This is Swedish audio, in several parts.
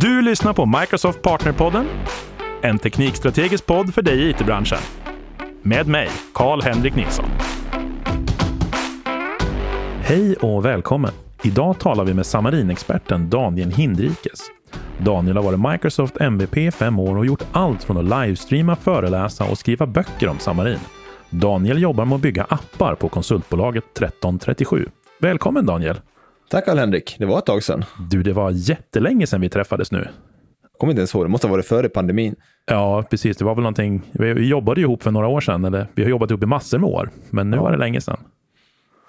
Du lyssnar på Microsoft Partnerpodden, en teknikstrategisk podd för dig i it-branschen. Med mig, Karl-Henrik Nilsson. Hej och välkommen! Idag talar vi med Samarin-experten Daniel Hindrikes. Daniel har varit Microsoft MVP i fem år och gjort allt från att livestreama, föreläsa och skriva böcker om Samarin. Daniel jobbar med att bygga appar på konsultbolaget 1337. Välkommen Daniel! Tack Karl-Henrik, det var ett tag sedan. Du, det var jättelänge sedan vi träffades nu. Jag kommer inte ens ihåg, det måste ha varit före pandemin. Ja, precis. Det var väl någonting. Vi jobbade ihop för några år sedan, eller vi har jobbat ihop i massor med år, men nu ja. var det länge sedan.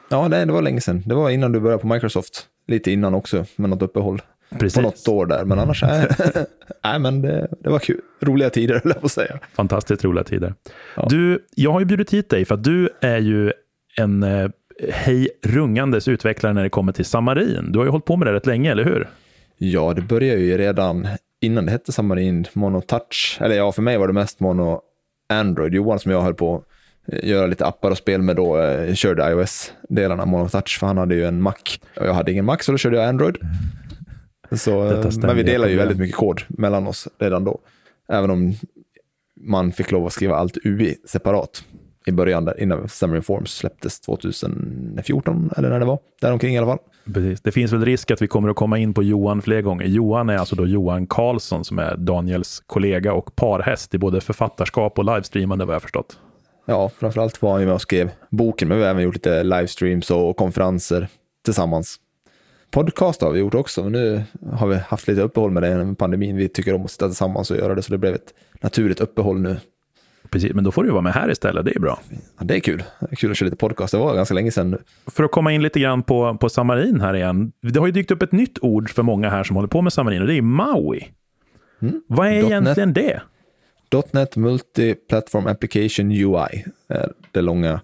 Ja, det, det var länge sedan. Det var innan du började på Microsoft. Lite innan också, med något uppehåll. Precis. På något år där, men annars, nej, nej men det, det, var kul. Roliga tider, höll jag på att säga. Fantastiskt roliga tider. Ja. Du, jag har ju bjudit hit dig för att du är ju en eh, hej rungandes utvecklare när det kommer till Samarin. Du har ju hållit på med det rätt länge, eller hur? Ja, det började ju redan innan det hette Samarin, Mono Touch. Eller ja, för mig var det mest Mono Android. Johan som jag höll på att göra lite appar och spel med då eh, körde iOS-delarna, Mono Touch, för han hade ju en Mac. Och jag hade ingen Mac, så då körde jag Android. Så, men vi delade ju väldigt mycket kod mellan oss redan då. Även om man fick lov att skriva allt UI separat i början, där, innan Summer Informs släpptes 2014, eller när det var, däromkring i alla fall. Precis. Det finns väl risk att vi kommer att komma in på Johan fler gånger. Johan är alltså då Johan Karlsson som är Daniels kollega och parhäst i både författarskap och livestreamande vad jag förstått. Ja, framförallt var han ju med och skrev boken, men vi har även gjort lite livestreams och konferenser tillsammans. Podcast har vi gjort också, men nu har vi haft lite uppehåll med det med pandemin. Vi tycker om att sitta tillsammans och göra det, så det blev ett naturligt uppehåll nu Precis, men då får du vara med här istället. Det är bra. Ja, det är kul. Det är kul att köra lite podcast. Det var ganska länge sedan nu. För att komma in lite grann på, på Samarin här igen. Det har ju dykt upp ett nytt ord för många här som håller på med Samarin och det är Maui. Mm. Vad är .NET, egentligen det? .NET Multi-Platform Application UI är det långa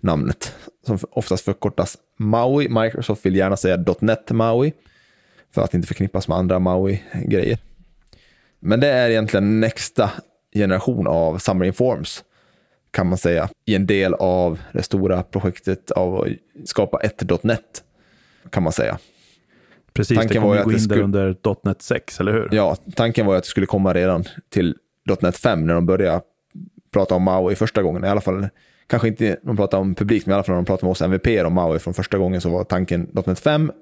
namnet som oftast förkortas Maui. Microsoft vill gärna säga .NET Maui för att inte förknippas med andra Maui-grejer. Men det är egentligen nästa generation av Summer Informs kan man säga, i en del av det stora projektet av att skapa ett .NET, kan man säga. Precis, tanken det kommer ju gå in skulle... under .NET 6, eller hur? Ja, tanken var att det skulle komma redan till .NET 5 när de började prata om Maui första gången. I alla fall, kanske inte de pratade om publikt, men i alla fall när de pratade med oss MVP om Maui från första gången så var tanken .NET 5.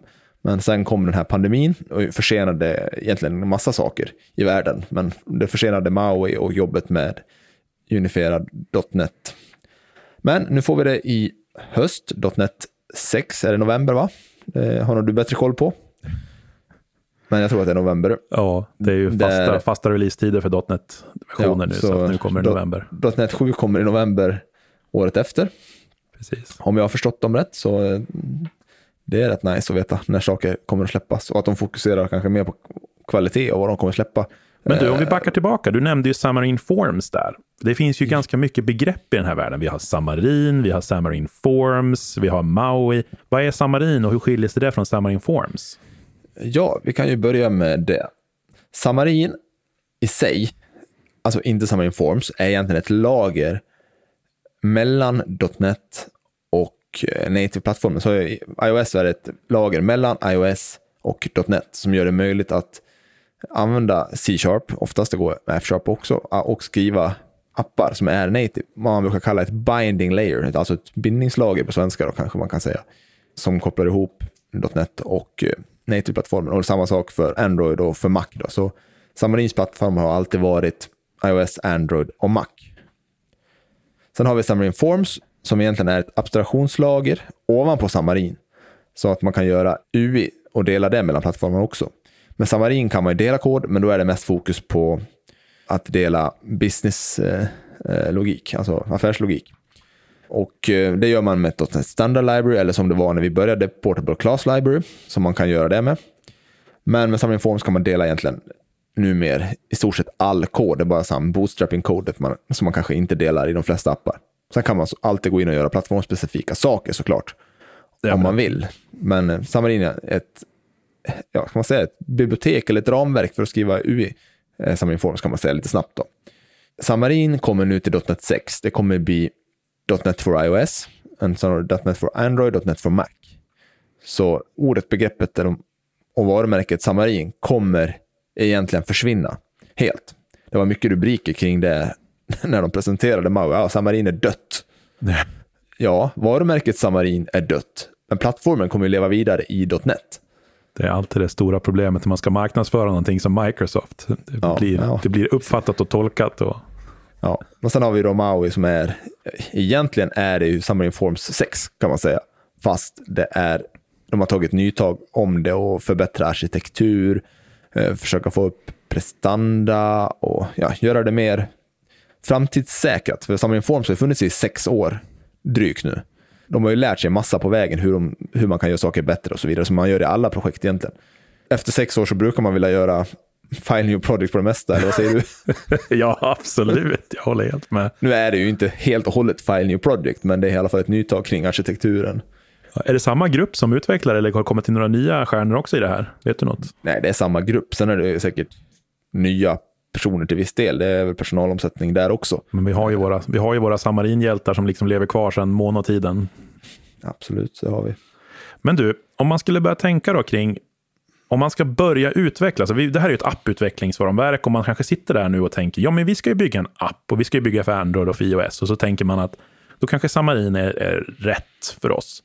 Men sen kom den här pandemin och försenade egentligen en massa saker i världen. Men det försenade Maui och jobbet med unifierad .NET. Men nu får vi det i höst, .NET 6, är det november va? Det har nog du bättre koll på. Men jag tror att det är november. Ja, det är ju fasta, Där, fasta release-tider för .NET-versioner ja, nu, så, så nu kommer det i november. .NET 7 kommer i november året efter. Precis. Om jag har förstått dem rätt så eh, det är rätt nice att veta när saker kommer att släppas och att de fokuserar kanske mer på kvalitet och vad de kommer att släppa. Men du, om vi eh, backar tillbaka, du nämnde ju Samarin Forms där. Det finns ju mm. ganska mycket begrepp i den här världen. Vi har Samarin, vi har Samarin Forms, vi har Maui. Vad är Samarin och hur skiljer sig det från Samarin Forms? Ja, vi kan ju börja med det. Samarin i sig, alltså inte Samarin Forms, är egentligen ett lager mellan .NET och eh, native-plattformen. Så iOS är ett lager mellan iOS och .NET som gör det möjligt att använda C-sharp, oftast det går med F-sharp också, ah, och skriva appar som är native. Man brukar kalla ett binding layer, alltså ett bindningslager på svenska då kanske man kan säga, som kopplar ihop .NET och eh, native-plattformen. Och samma sak för Android och för Mac. Då. Så Samarins plattform har alltid varit iOS, Android och Mac. Sen har vi Xamarin Forms som egentligen är ett abstraktionslager ovanpå Samarin. Så att man kan göra UI och dela det mellan plattformarna också. Med Samarin kan man ju dela kod, men då är det mest fokus på att dela businesslogik, eh, eh, alltså affärslogik. Och eh, det gör man med ett standard library, eller som det var när vi började, Portable Class Library, som man kan göra det med. Men med Samarin Forms kan man dela egentligen numera i stort sett all kod. Det är bara bootstrapping-kodet som man kanske inte delar i de flesta appar. Sen kan man alltid gå in och göra plattformsspecifika saker såklart. Ja, om man vill. Men eh, Xamarin är ett, ja, kan man säga, ett bibliotek eller ett ramverk för att skriva UI. Eh, Xamarin Forms kan man säga lite snabbt. Då. Xamarin kommer nu till .NET 6. Det kommer bli .NET for iOS, .NET for Android, .NET for Mac. Så ordet, begreppet och varumärket Xamarin kommer egentligen försvinna helt. Det var mycket rubriker kring det när de presenterade Maui. Ja, Xamarin är dött. Ja, varumärket Xamarin är dött, men plattformen kommer ju leva vidare i .NET. Det är alltid det stora problemet när man ska marknadsföra någonting som Microsoft. Det, Ja, blir, ja. det blir uppfattat och tolkat. Och, Ja, och sen har vi då Maui som är, egentligen är det ju Xamarin Forms 6 kan man säga. Fast det är, de har tagit nytag om det och förbättra arkitektur, eh, försöka få upp prestanda och ja, göra det mer framtidssäkrat. För Xamarin Forms har ju funnits i sex år drygt nu. De har ju lärt sig massa på vägen hur, de, hur man kan göra saker bättre och så vidare, som man gör i alla projekt egentligen. Efter sex år så brukar man vilja göra file new project på det mesta, eller vad säger du? ja, absolut. Jag håller helt med. Nu är det ju inte helt och hållet File New Project, men det är i alla fall ett nytag kring arkitekturen. Är det samma grupp som utvecklar eller har det kommit till några nya stjärnor också i det här? Vet du något? Nej, det är samma grupp. Sen är det säkert nya personer till viss del. Det är väl personalomsättning där också. Men vi har ju våra, vi har ju våra Samarinhjältar som liksom lever kvar sedan månatiden. Absolut, så har vi. Men du, om man skulle börja tänka då kring om man ska börja utveckla, alltså det här är ju ett apputvecklingsvarumverk och man kanske sitter där nu och tänker, ja men vi ska ju bygga en app och vi ska ju bygga för Android och för iOS och så tänker man att då kanske Xamarin är, är rätt för oss.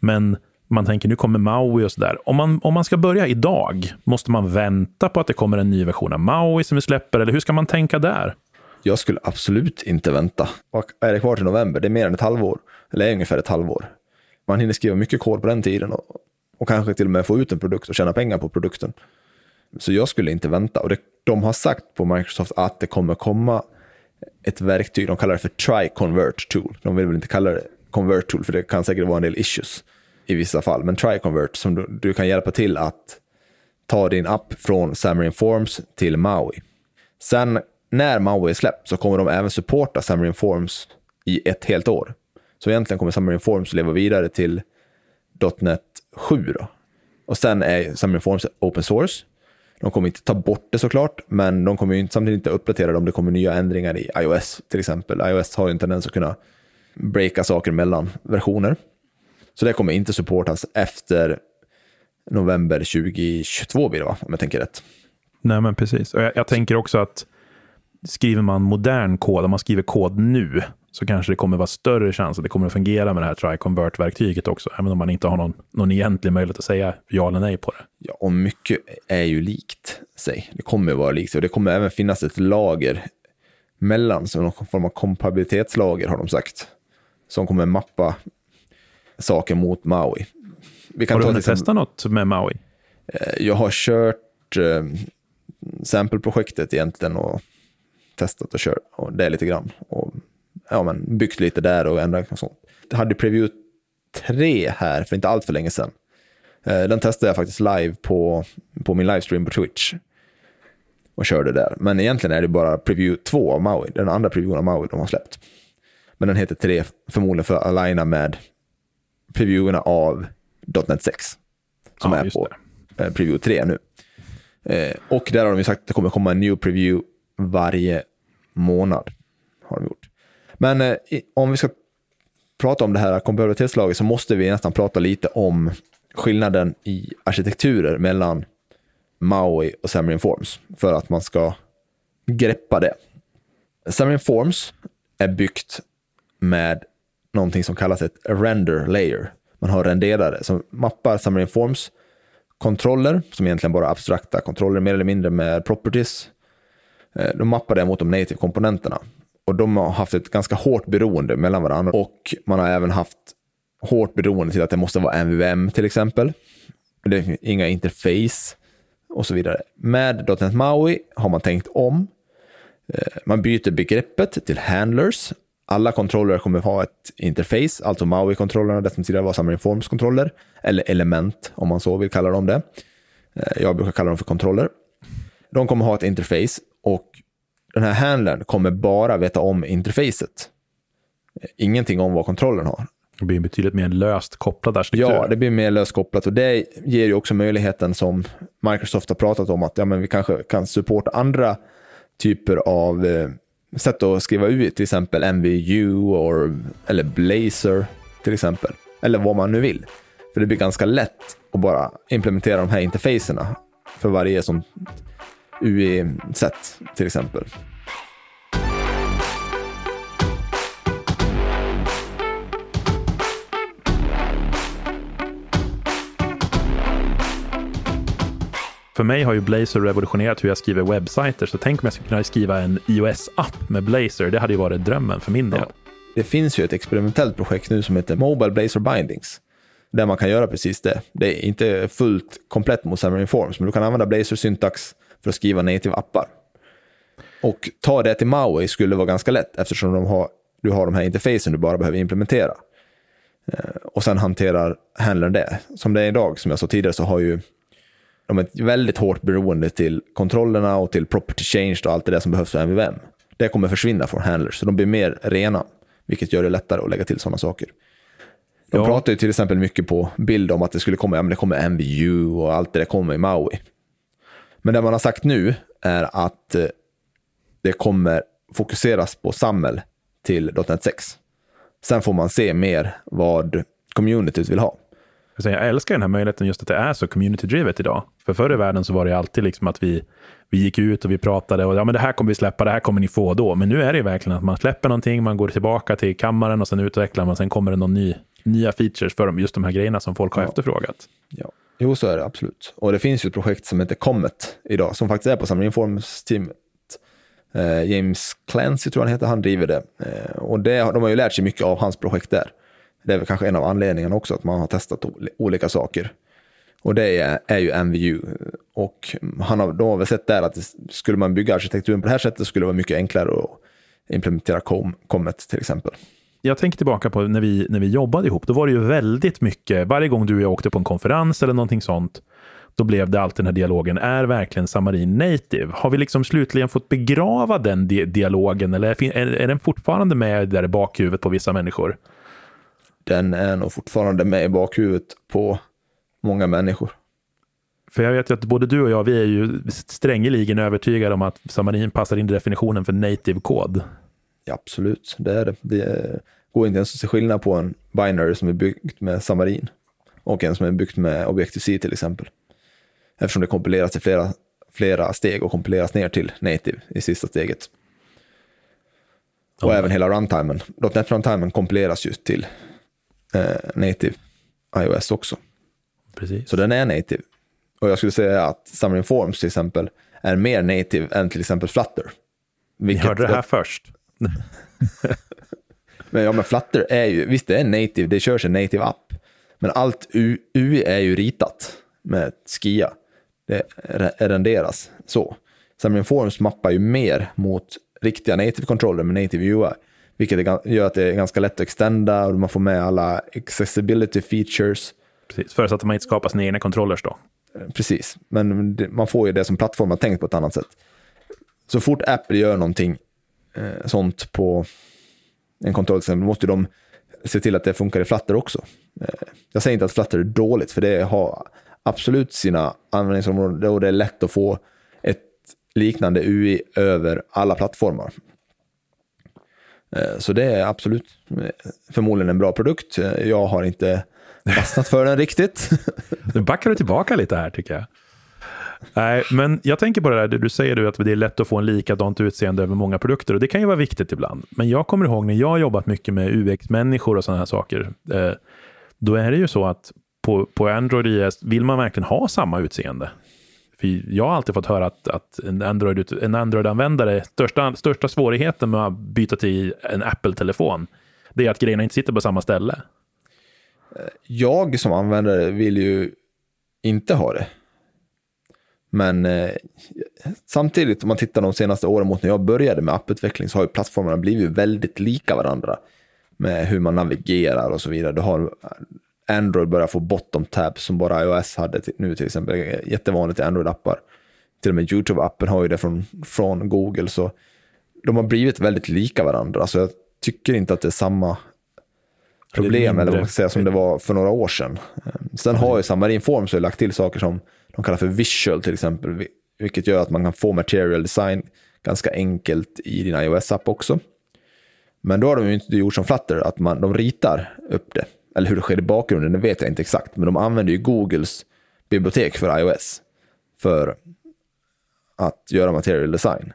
Men man tänker nu kommer Maui och sådär. Om man, om man ska börja idag, måste man vänta på att det kommer en ny version av Maui som vi släpper eller hur ska man tänka där? Jag skulle absolut inte vänta. Och är det kvar till november? Det är mer än ett halvår. Eller är ungefär ett halvår. Man hinner skriva mycket kod på den tiden och, och kanske till och med få ut en produkt och tjäna pengar på produkten. Så jag skulle inte vänta. Och det, de har sagt på Microsoft att det kommer komma ett verktyg, de kallar det för Try Convert Tool. De vill väl inte kalla det Convert Tool, för det kan säkert vara en del issues i vissa fall. Men Triconvert som du, du kan hjälpa till att ta din app från Xamarin Forms till Maui. Sen när Maui är släppt så kommer de även supporta Xamarin Forms i ett helt år. Så egentligen kommer Xamarin Forms leva vidare till .NET 7 då. Och sen är Xamarin Forms open source. De kommer inte ta bort det såklart, men de kommer ju inte, samtidigt inte uppdatera det om det kommer nya ändringar i iOS till exempel. iOS har ju en tendens att kunna breaka saker mellan versioner. Så det kommer inte supportas efter november 2022 blir det va, om jag tänker rätt. Nej, men precis. Och jag, jag tänker också att skriver man modern kod, om man skriver kod nu, så kanske det kommer vara större chans att det kommer att fungera med det här try convert-verktyget också, även om man inte har någon, någon egentlig möjlighet att säga ja eller nej på det. Ja, och mycket är ju likt sig. Det kommer vara likt sig och det kommer även finnas ett lager mellan, så någon form av kompatibilitetslager har de sagt, som kommer mappa saker mot Maui. Vi Har du hunnit testa något med Maui? Eh, Jag har kört eh, sample-projektet egentligen och testat och kört och det är lite grann. Och, ja, men byggt lite där och ändrat och sånt. Jag hade preview 3 här för inte allt för länge sedan. Eh, Den testade jag faktiskt live på, på min livestream på Twitch. Och körde där. Men egentligen är det bara preview 2 av Maui. Den andra previewen av Maui de har släppt. Men den heter 3 förmodligen för att aligna med previewerna av .NET 6. Som Ja, är på eh, preview 3 nu. Eh, och där har de ju sagt att det kommer komma en new preview varje månad. Har de gjort. Men eh, om vi ska prata om det här kompatibilitetslaget så måste vi nästan prata lite om skillnaden i arkitekturer mellan Maui och Xamarin Forms för att man ska greppa det. Xamarin Forms är byggt med någonting som kallas ett render layer. Man har renderare som mappar Xamarin Forms kontroller, som egentligen bara är abstrakta kontroller mer eller mindre med properties. Eh, de mappar det mot de native komponenterna. Och de har haft ett ganska hårt beroende mellan varandra. Och man har även haft hårt beroende till att det måste vara MVM till exempel. Det är inga interface och så vidare. Med .NET Maui har man tänkt om. Eh, man byter begreppet till handlers. Alla kontroller kommer ha ett interface, alltså Maui-kontrollerna, det som tidigare var Xamarin Forms-kontroller, eller element om man så vill kalla dem det. Eh, Jag brukar kalla dem för kontroller. De kommer ha ett interface och den här handlern kommer bara veta om interfacet. Ingenting om vad kontrollen har. Det blir betydligt mer löst kopplad arkitektur. Ja, det blir mer löskopplat och det ger ju också möjligheten som Microsoft har pratat om att ja, men vi kanske kan supporta andra typer av eh, sätt att skriva ut, till exempel MVU or, eller Blazor till exempel. Eller vad man nu vill. För det blir ganska lätt att bara implementera de här interfacerna för varje sånt UI-sätt till exempel. För mig har ju Blazor revolutionerat hur jag skriver webbsajter, så tänk om jag skulle kunna skriva en iOS-app med Blazor. Det hade ju varit drömmen för min del. Ja. Det finns ju ett experimentellt projekt nu som heter Mobile Blazor Bindings, där man kan göra precis det. Det är inte fullt komplett mot Xamarin Forms, men du kan använda Blazor syntax för att skriva native appar. Och ta det till Maui skulle vara ganska lätt eftersom de har, du har de här interfacen du bara behöver implementera. Eh, och sen hanterar handlern det. Som det är idag, som jag sa tidigare, så har ju de är väldigt hårt beroende till kontrollerna och till property change och allt det där som behövs för MVVM. Det kommer försvinna från handlers, så de blir mer rena, vilket gör det lättare att lägga till sådana saker. De ja. pratar ju till exempel mycket på bild om att det skulle komma, ja, men det kommer MVU och allt det där kommer i Maui. Men det man har sagt nu är att eh, det kommer fokuseras på SAML till .NET 6. Sen får man se mer vad communityt vill ha. Jag älskar den här möjligheten just att det är så community-drivet idag. För förr i världen så var det alltid liksom att vi, vi gick ut och vi pratade och ja, men det här kommer vi släppa, det här kommer ni få då. Men nu är det verkligen att man släpper någonting, man går tillbaka till kammaren och sen utvecklar man, sen kommer det någon ny, nya features för just de här grejerna som folk har ja. efterfrågat. Ja. Jo, så är det absolut. Och det finns ju ett projekt som heter Comet idag, som faktiskt är på Summer Informs-teamet. Eh, James Clancy tror jag han heter, han driver det. Eh, och det, de har ju lärt sig mycket av hans projekt där. Det är väl kanske en av anledningarna också, att man har testat olika saker. Och det är, är ju MVU. Och han har, då har väl sett där att skulle man bygga arkitekturen på det här sättet skulle det vara mycket enklare att implementera Com, Comet till exempel. Jag tänker tillbaka på när vi, när vi jobbade ihop, då var det ju väldigt mycket, varje gång du och jag åkte på en konferens eller någonting sånt, då blev det alltid den här dialogen, är verkligen Samarin native? Har vi liksom slutligen fått begrava den di dialogen eller är, är den fortfarande med där i bakhuvudet på vissa människor? Den är nog fortfarande med i bakhuvudet på många människor. För jag vet ju att både du och jag, vi är ju strängeligen övertygade om att Samarin passar in i definitionen för native kod. Ja, absolut, det är det. Det går inte ens att se skillnad på en binary som är byggt med Samarin och en som är byggt med Objective-C till exempel. Eftersom det kompileras i flera, flera steg och kompileras ner till native i sista steget. Och ja. även hela runtimen. .NET runtimen kompileras just till eh, native iOS också. Precis. Så den är native. Och jag skulle säga att Summer Informs till exempel är mer native än till exempel Flutter. Ni hörde det här jag... först. men, ja, men Flutter är ju, visst det är native, det körs en native app. Men allt UI är ju ritat med Skia. Det renderas så. Summer Informs mappar ju mer mot riktiga native-kontroller med native UI. Vilket gör att det är ganska lätt att extenda och man får med alla accessibility features. Precis, förutsatt att man inte skapar sina egna controllers då. Eh, precis, men man får ju det som plattform man tänkt på ett annat sätt. Så fort Apple gör någonting eh, sånt på en kontroll, så måste de se till att det funkar i Flutter också. Eh, jag säger inte att Flutter är dåligt, för det har absolut sina användningsområden och det är lätt att få ett liknande UI över alla plattformar. Eh, så det är absolut eh, förmodligen en bra produkt. Eh, jag har inte fastnat för den riktigt. Nu backar du tillbaka lite här tycker jag. Nej, men jag tänker på det där, du säger du att det är lätt att få en likadant utseende över många produkter och det kan ju vara viktigt ibland. Men jag kommer ihåg när jag har jobbat mycket med UX-människor och sådana här saker. Då är det ju så att på, på Android IS vill man verkligen ha samma utseende. Jag har alltid fått höra att, att en Android-användare, en Android största, största svårigheten med att byta till en Apple-telefon, det är att grejerna inte sitter på samma ställe. Eh, jag som användare vill ju inte ha det. Men eh, samtidigt, om man tittar de senaste åren mot när jag började med apputveckling, så har ju plattformarna blivit väldigt lika varandra. Med hur man navigerar och så vidare. Du har Android börjar få bottom tab som bara iOS hade nu till exempel. Jättevanligt i Android-appar. Till och med YouTube-appen har ju det från, från Google. Så de har blivit väldigt lika varandra. Så jag tycker inte att det är samma problem eller vad man ska säga, som det var för några år sedan. Sen har ju Xamarin Forms lagt till saker som de kallar för visual till exempel. Vilket gör att man kan få material design ganska enkelt i din iOS-app också. Men då har de ju inte gjort som Flutter, att man, de ritar upp det eller hur det sker i bakgrunden, det vet jag inte exakt. Men de använder ju Googles bibliotek för iOS. För att göra material design.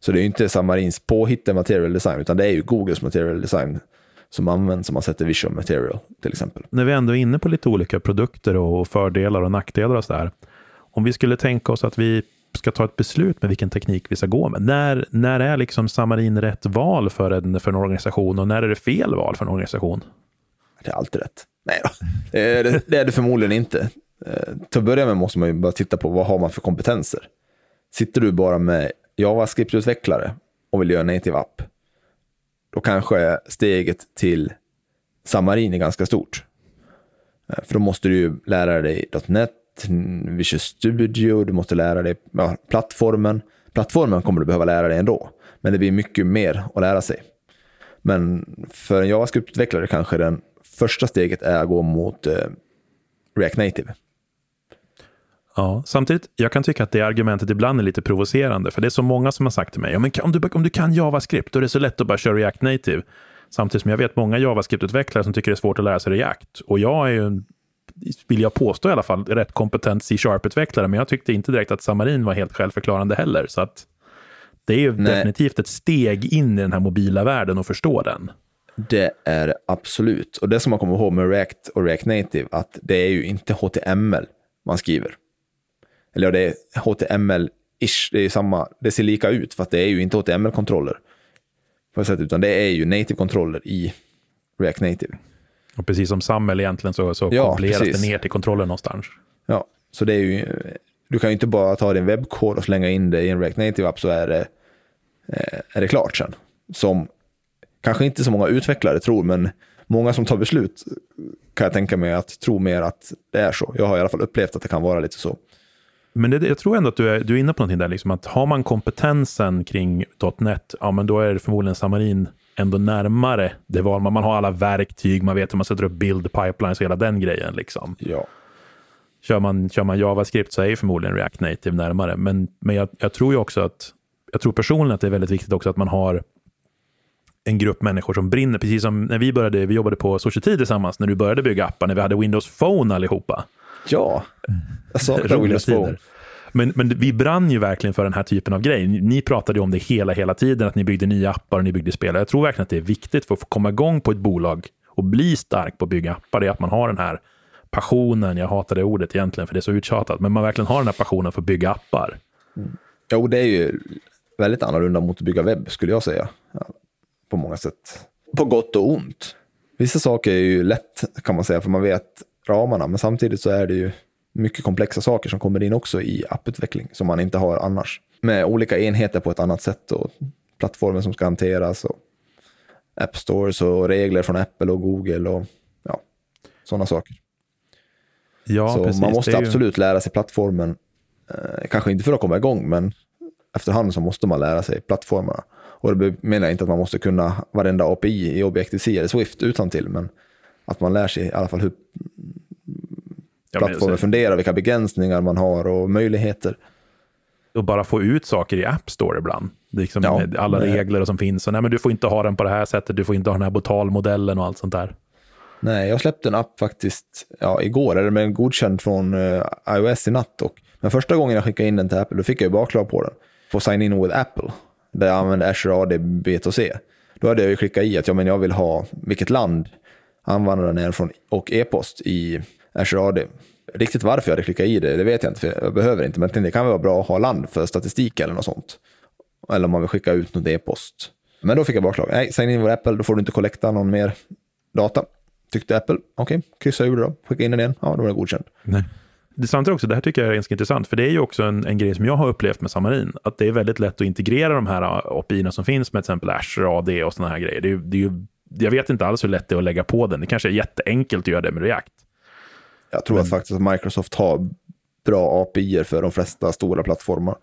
Så det är ju inte Samarins påhittade material design, utan det är ju Googles material design som används om man sätter visual material till exempel. När vi ändå är inne på lite olika produkter och fördelar och nackdelar och sådär. Om vi skulle tänka oss att vi ska ta ett beslut med vilken teknik vi ska gå med. När, när är liksom Samarin rätt val för en, för en organisation och när är det fel val för en organisation? Det är alltid rätt. Nej då, det är det, det, är det förmodligen inte. Eh, till att börja med måste man ju bara titta på vad har man för kompetenser. Sitter du bara med JavaScript-utvecklare och vill göra en native app, då kanske steget till Samarin är ganska stort. Eh, för då måste du ju lära dig .NET, Visual Studio, du måste lära dig ja, plattformen. Plattformen kommer du behöva lära dig ändå, men det blir mycket mer att lära sig. Men för en JavaScript-utvecklare kanske den första steget är att gå mot eh, React Native. Ja, samtidigt, jag kan tycka att det argumentet ibland är lite provocerande, för det är så många som har sagt till mig, ja, men om, du, om du kan JavaScript, då är det så lätt att bara köra React Native. Samtidigt som jag vet många JavaScript-utvecklare som tycker det är svårt att lära sig React. Och jag är ju, vill jag påstå i alla fall, rätt kompetent C-sharp-utvecklare, men jag tyckte inte direkt att Xamarin var helt självförklarande heller. Så att det är ju Nej. definitivt ett steg in i den här mobila världen och förstå den. Det är absolut. Och det som man kommer ihåg med React och React Native, att det är ju inte HTML man skriver. Eller ja, det är HTML-ish, det är samma, det ser lika ut, för att det är ju inte HTML-kontroller. På sätt, utan det är ju native-kontroller i React Native. Och precis som SAML egentligen så, så ja, kompileras precis. det ner till kontroller någonstans. Ja, så det är ju, du kan ju inte bara ta din webbkod och slänga in det i en React Native-app så är det, eh, är det klart sen. Som kanske inte så många utvecklare tror, men många som tar beslut kan jag tänka mig att tro mer att det är så. Jag har i alla fall upplevt att det kan vara lite så. Men det, jag tror ändå att du är, du är inne på någonting där, liksom att har man kompetensen kring .NET, ja men då är det förmodligen Samarin ändå närmare det val man, man har alla verktyg, man vet hur man sätter upp build pipelines och hela den grejen. Liksom. Ja. Kör man, kör man JavaScript så är förmodligen React Native närmare. Men, men jag, jag tror ju också att, jag tror personligen att det är väldigt viktigt också att man har en grupp människor som brinner, precis som när vi började, vi jobbade på Society tillsammans, när du började bygga appar, när vi hade Windows Phone allihopa. Ja, jag saknar Windows Phone. Men, men vi brann ju verkligen för den här typen av grej. Ni pratade ju om det hela, hela tiden, att ni byggde nya appar och ni byggde spel. Jag tror verkligen att det är viktigt för att få komma igång på ett bolag och bli stark på att bygga appar, det är att man har den här passionen, jag hatar det ordet egentligen för det är så uttjatat, men man verkligen har den här passionen för att bygga appar. Mm. Jo, det är ju väldigt annorlunda mot att bygga webb, skulle jag säga. På många sätt. På gott och ont. Vissa saker är ju lätt, kan man säga, för man vet ramarna, men samtidigt så är det ju mycket komplexa saker som kommer in också i apputveckling som man inte har annars. Med olika enheter på ett annat sätt och plattformen som ska hanteras och App Stores och regler från Apple och Google och ja, sådana saker. Ja, så precis, man måste absolut ju... lära sig plattformen. Eh, kanske inte för att komma igång, men efterhand så måste man lära sig plattformarna. Och det menar jag inte att man måste kunna varenda API i Objective-C eller Swift utan till, men att man lär sig i alla fall hur plattformen funderar, vilka begränsningar man har och möjligheter. Och bara få ut saker i App Store ibland. Liksom ja, alla nej. regler som finns. Och, nej, men du får inte ha den på det här sättet, du får inte ha den här botalmodellen och allt sånt där. Nej, jag släppte en app faktiskt ja, igår, eller med en godkänd från uh, iOS i natt. Och, men första gången jag skickade in den till Apple, då fick jag ju bakslag på den. På Sign In with Apple, där jag använde Azure AD B2C. Då hade jag ju klickat i att ja, men jag vill ha vilket land användaren är från och e-post i Azure AD. Riktigt varför jag hade klickat i det, det vet jag inte, för jag behöver inte. Men det kan vara bra att ha land för statistik eller något sånt. Eller om man vill skicka ut något e-post. Men då fick jag bakslag. Nej, sign in vår Apple, då får du inte kollekta någon mer data. Tyckte Apple, okej, okay, kryssa ur det då, skicka in den igen, ja då var det godkänd. Nej. Det samtidigt också, det här tycker jag är ganska intressant, för det är ju också en, en grej som jag har upplevt med Samarin, att det är väldigt lätt att integrera de här API som finns med till exempel Azure AD och sådana här grejer. Det är, det är jag vet inte alls hur lätt det är att lägga på den. Det kanske är jätteenkelt att göra det med React. Jag tror Men... att faktiskt att Microsoft har bra API för de flesta stora plattformar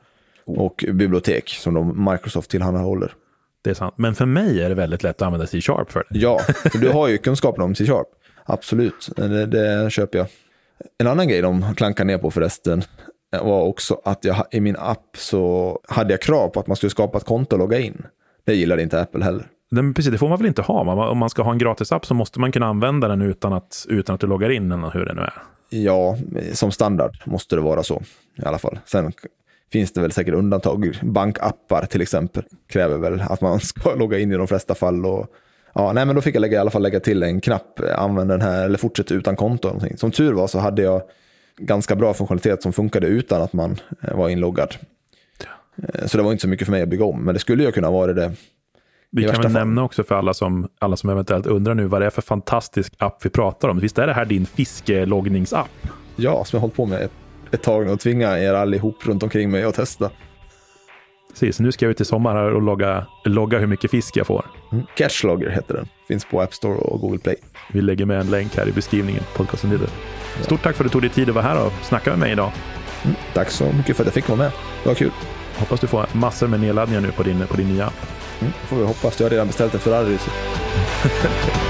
oh. och bibliotek som de Microsoft tillhandahåller. Det är sant. Men för mig är det väldigt lätt att använda C-sharp för det. Ja, för du har ju kunskapen om C-sharp. Absolut, det, det köper jag. En annan grej de klankar ner på förresten var också att jag i min app så hade jag krav på att man skulle skapa ett konto och logga in. Det gillade inte Apple heller. Men precis, det får man väl inte ha? Om man ska ha en gratisapp så måste man kunna använda den utan att, utan att du loggar in, eller hur det nu är. Ja, som standard måste det vara så i alla fall. Sen finns det väl säkert undantag. Bankappar till exempel kräver väl att man ska logga in i de flesta fall. Och, ja, nej, men då fick jag lägga, i alla fall lägga till en knapp, använd den här eller fortsätt utan konto. Någonting. Som tur var så hade jag ganska bra funktionalitet som funkade utan att man eh, var inloggad. Eh, Så det var inte så mycket för mig att bygga om, men det skulle ju kunna vara det. Vi kan väl fall. nämna också för alla som, alla som eventuellt undrar nu vad det är för fantastisk app vi pratar om. Visst är det här din fiskeloggningsapp? Ja, som jag har hållit på med ett, ett tag och tvinga er allihop runt omkring mig att testa. Precis, nu ska jag ut i sommar här och logga, logga hur mycket fisk jag får. Mm. Catchlogger heter den. Finns på App Store och Google Play. Vi lägger med en länk här i beskrivningen. Podcasten Leader. Stort tack för att du tog dig tid att vara här och snacka med mig idag. Mm. Tack så mycket för att jag fick vara med. Det var kul. Hoppas du får massor med nedladdningar nu på din, på din nya app. Mm. får vi hoppas. Jag har redan beställt en Ferrari.